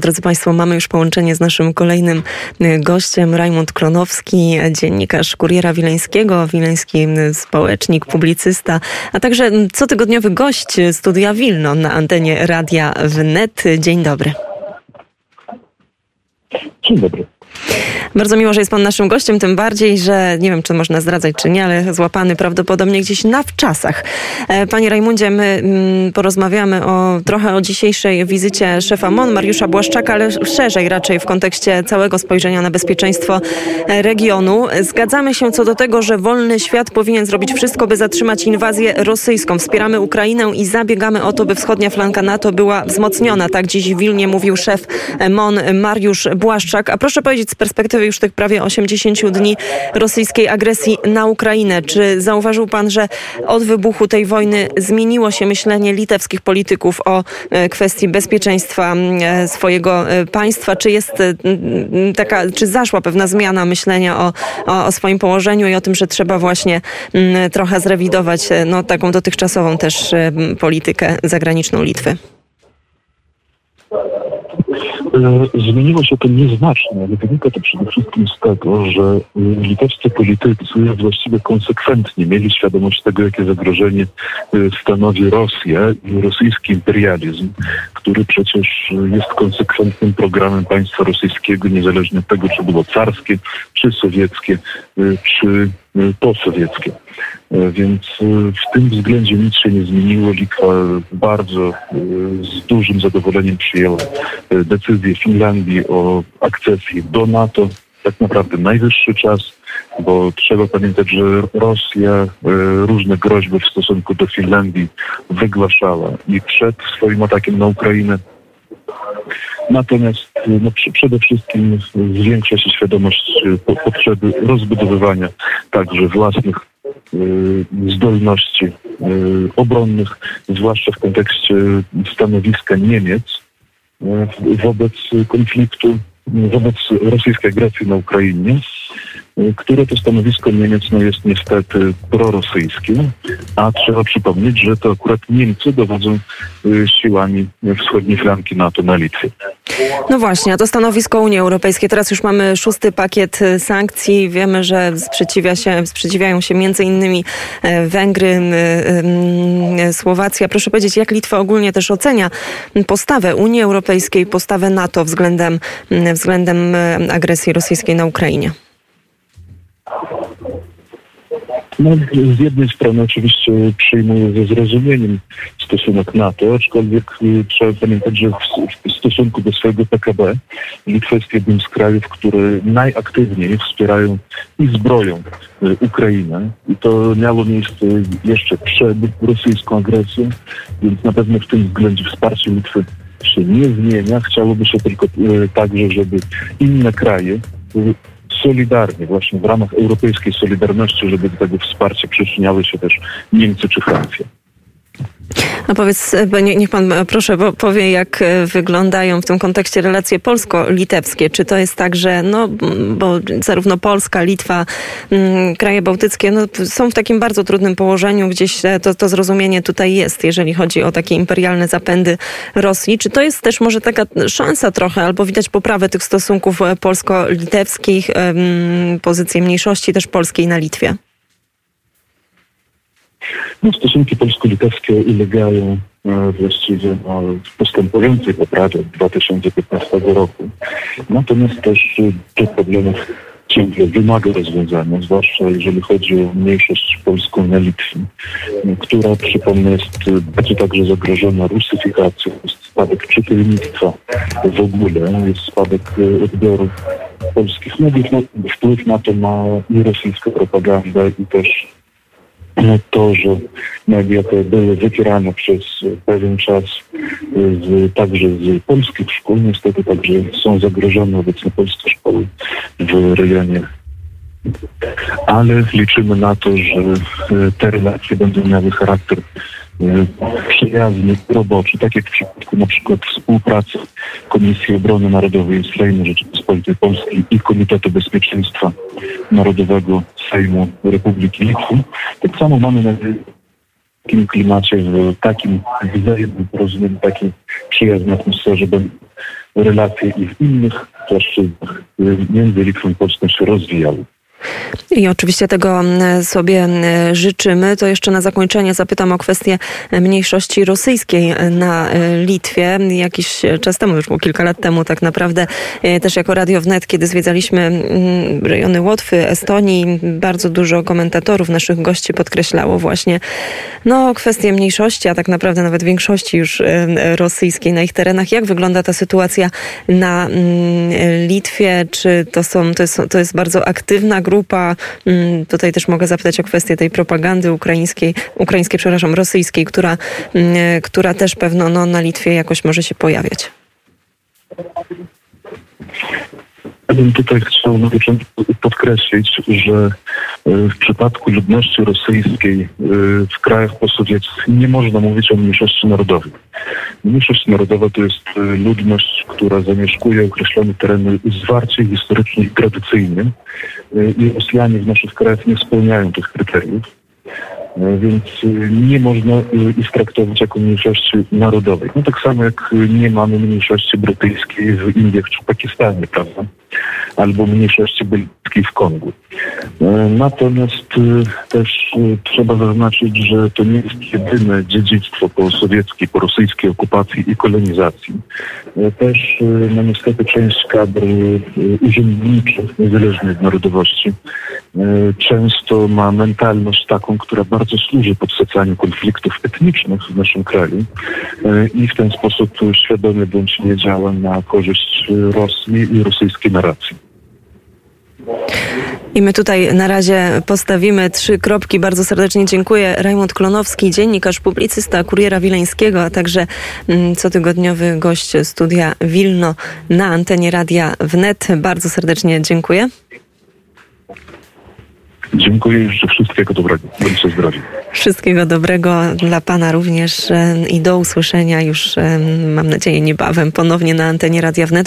Drodzy Państwo, mamy już połączenie z naszym kolejnym e, gościem, Rajmund Kronowski, dziennikarz Kuriera Wileńskiego, wileński społecznik, publicysta, a także cotygodniowy gość studia Wilno na antenie Radia Wnet. Dzień dobry. Dzień dobry. Bardzo miło, że jest pan naszym gościem, tym bardziej, że nie wiem, czy można zdradzać, czy nie, ale złapany prawdopodobnie gdzieś na wczasach. E, panie Rajmundzie, my mm, porozmawiamy o, trochę o dzisiejszej wizycie szefa MON, Mariusza Błaszczaka, ale szerzej raczej w kontekście całego spojrzenia na bezpieczeństwo e, regionu. Zgadzamy się co do tego, że wolny świat powinien zrobić wszystko, by zatrzymać inwazję rosyjską. Wspieramy Ukrainę i zabiegamy o to, by wschodnia flanka NATO była wzmocniona. Tak dziś w Wilnie mówił szef MON Mariusz Błaszczak. A proszę powiedzieć z perspektywy już tych prawie 80 dni rosyjskiej agresji na Ukrainę. Czy zauważył pan, że od wybuchu tej wojny zmieniło się myślenie litewskich polityków o e, kwestii bezpieczeństwa e, swojego e, państwa? Czy jest taka, czy zaszła pewna zmiana myślenia o, o, o swoim położeniu i o tym, że trzeba właśnie trochę zrewidować no, taką dotychczasową też politykę zagraniczną Litwy? E, zmieniło się to nieznacznie, ale wynika to przede wszystkim z tego, że litewscy politycy właściwie konsekwentnie mieli świadomość tego, jakie zagrożenie e, stanowi Rosja i rosyjski imperializm, który przecież jest konsekwentnym programem państwa rosyjskiego, niezależnie od tego, czy było carskie, czy sowieckie, e, czy posowieckie. E, więc e, w tym względzie nic się nie zmieniło. Litwa bardzo e, z dużym zadowoleniem przyjęła decyzję Finlandii o akcesji do NATO. Tak naprawdę najwyższy czas, bo trzeba pamiętać, że Rosja różne groźby w stosunku do Finlandii wygłaszała i przed swoim atakiem na Ukrainę Natomiast no, przede wszystkim zwiększa się świadomość potrzeby rozbudowywania także własnych Y, zdolności obronnych, zwłaszcza w kontekście stanowiska Niemiec wobec konfliktu, wobec rosyjskiej agresji na Ukrainie które to stanowisko Niemiec no, jest niestety prorosyjskie, a trzeba przypomnieć, że to akurat Niemcy dowodzą siłami wschodniej flanki NATO na Litwie. No właśnie, a to stanowisko Unii Europejskiej. Teraz już mamy szósty pakiet y, sankcji. Wiemy, że sprzeciwia się, sprzeciwiają się między innymi e, Węgry, Słowacja. Proszę powiedzieć, jak Litwa ogólnie też ocenia postawę Unii Europejskiej, postawę NATO względem, względem e, agresji rosyjskiej na Ukrainie? No, z jednej strony oczywiście przyjmuję ze zrozumieniem stosunek NATO, aczkolwiek y, trzeba pamiętać, że w, stosunku do swojego PKB Litwa jest jednym z krajów, które najaktywniej wspierają i zbroją y, Ukrainę. I to miało miejsce jeszcze przed rosyjską agresją, więc na pewno w tym względzie wsparcie Litwy się nie zmienia. Chciałoby się tylko y, także, żeby inne kraje solidarnie, właśnie w ramach europejskiej solidarności, żeby do tego wsparcia przyczyniały się też Niemcy czy Francja. A powiedz, e, niech pan e, proszę powie, jak e, wyglądają w tym kontekście relacje polsko-litewskie. Czy to jest tak, że no, bo zarówno Polska, Litwa, kraje bałtyckie no, są w takim bardzo trudnym położeniu, gdzieś to, to zrozumienie tutaj jest, jeżeli chodzi o takie imperialne zapędy Rosji. Czy to jest też może taka szansa trochę, albo widać poprawę tych stosunków polsko-litewskich, pozycję mniejszości też polskiej na Litwie? No, stosunki polsko-litewskie ulegają e, właściwie no, postępującej poprawie od 2015 roku. Natomiast też e, tych problemów ciągle wymaga rozwiązania, zwłaszcza jeżeli chodzi o mniejszość polską na Litwie, która, przypomnę, jest będzie także zagrożona rusyfikacją, jest spadek czytelnictwa w ogóle, jest spadek e, odbioru polskich mediów. No, wpływ na to ma i rosyjska propaganda, i też to, że media te były wypierane przez pewien czas z, także z polskich szkół, niestety także są zagrożone obecnie polskie szkoły w rejonie. Ale liczymy na to, że te relacje będą miały charakter E, przyjazny, roboczy, tak jak w przypadku na przykład współpracy Komisji Obrony Narodowej Sejmu Rzeczypospolitej Polskiej i Komitetu takim klimacie, w takim wzajemnym porozumieniu, takiej przyjaznej atmosferze będą relacje i w innych płaszczyznach między Litwą i Polską się rozwijały. I oczywiście tego mm, sobie mm, życzymy. To jeszcze na zakończenie zapytam o kwestię mniejszości rosyjskiej na y, Litwie. Jakiś czas temu, już było kilka lat temu tak naprawdę, też jako Radio Wnet, kiedy zwiedzaliśmy mm, rejony Łotwy, Estonii, bardzo dużo komentatorów, naszych gości podkreślało właśnie no, kwestię mniejszości, a tak naprawdę nawet większości już rosyjskiej na ich terenach. Jak wygląda ta sytuacja na Litwie? Czy to, są, to, jest, to jest bardzo aktywna grupa. Mm, tutaj też mogę zapytać o kwestię tej propagandy ukraińskiej, ukraińskiej, przepraszam, rosyjskiej, która, mm, która też pewno no, na Litwie jakoś może się pojawiać. Ja bym tutaj chciał na początku podkreślić, że e, w przypadku ludności rosyjskiej e, w krajach posowieckich nie można mówić o mniejszości narodowej. Mniejszość narodowa to jest e, ludność, która zamieszkuje określone tereny zwarcie historycznie i tradycyjnie i Rosjanie w naszych krajach nie spełniają tych kryteriów. Więc nie można ich traktować jako mniejszości narodowej. No tak samo jak nie mamy mniejszości brytyjskiej w Indiach czy Pakistanie, prawda? Albo mniejszości brytyjskiej w Kongu. Natomiast też trzeba zaznaczyć, że to nie jest jedyne dziedzictwo po sowieckiej, po rosyjskiej okupacji i kolonizacji. Też no niestety część kadr urzędniczych, niezależnie od narodowości, często ma mentalność taką, która bardzo służy podsycaniu konfliktów etnicznych w naszym kraju e, i w ten sposób świadomie bądź nie działa na korzyść Rosji i rosyjskiej narracji. I my tutaj na razie postawimy trzy kropki. Bardzo serdecznie dziękuję. Rajmund Klonowski, dziennikarz, publicysta Kuriera Wileńskiego, a także mm, cotygodniowy gość studia Wilno na antenie Radia Wnet. Bardzo serdecznie dziękuję. Dziękuję i życzę wszystkiego dobrego. Bądźcie zdrowi. Wszystkiego dobrego dla Pana również i do usłyszenia już, mam nadzieję, niebawem ponownie na antenie Radia Wnet.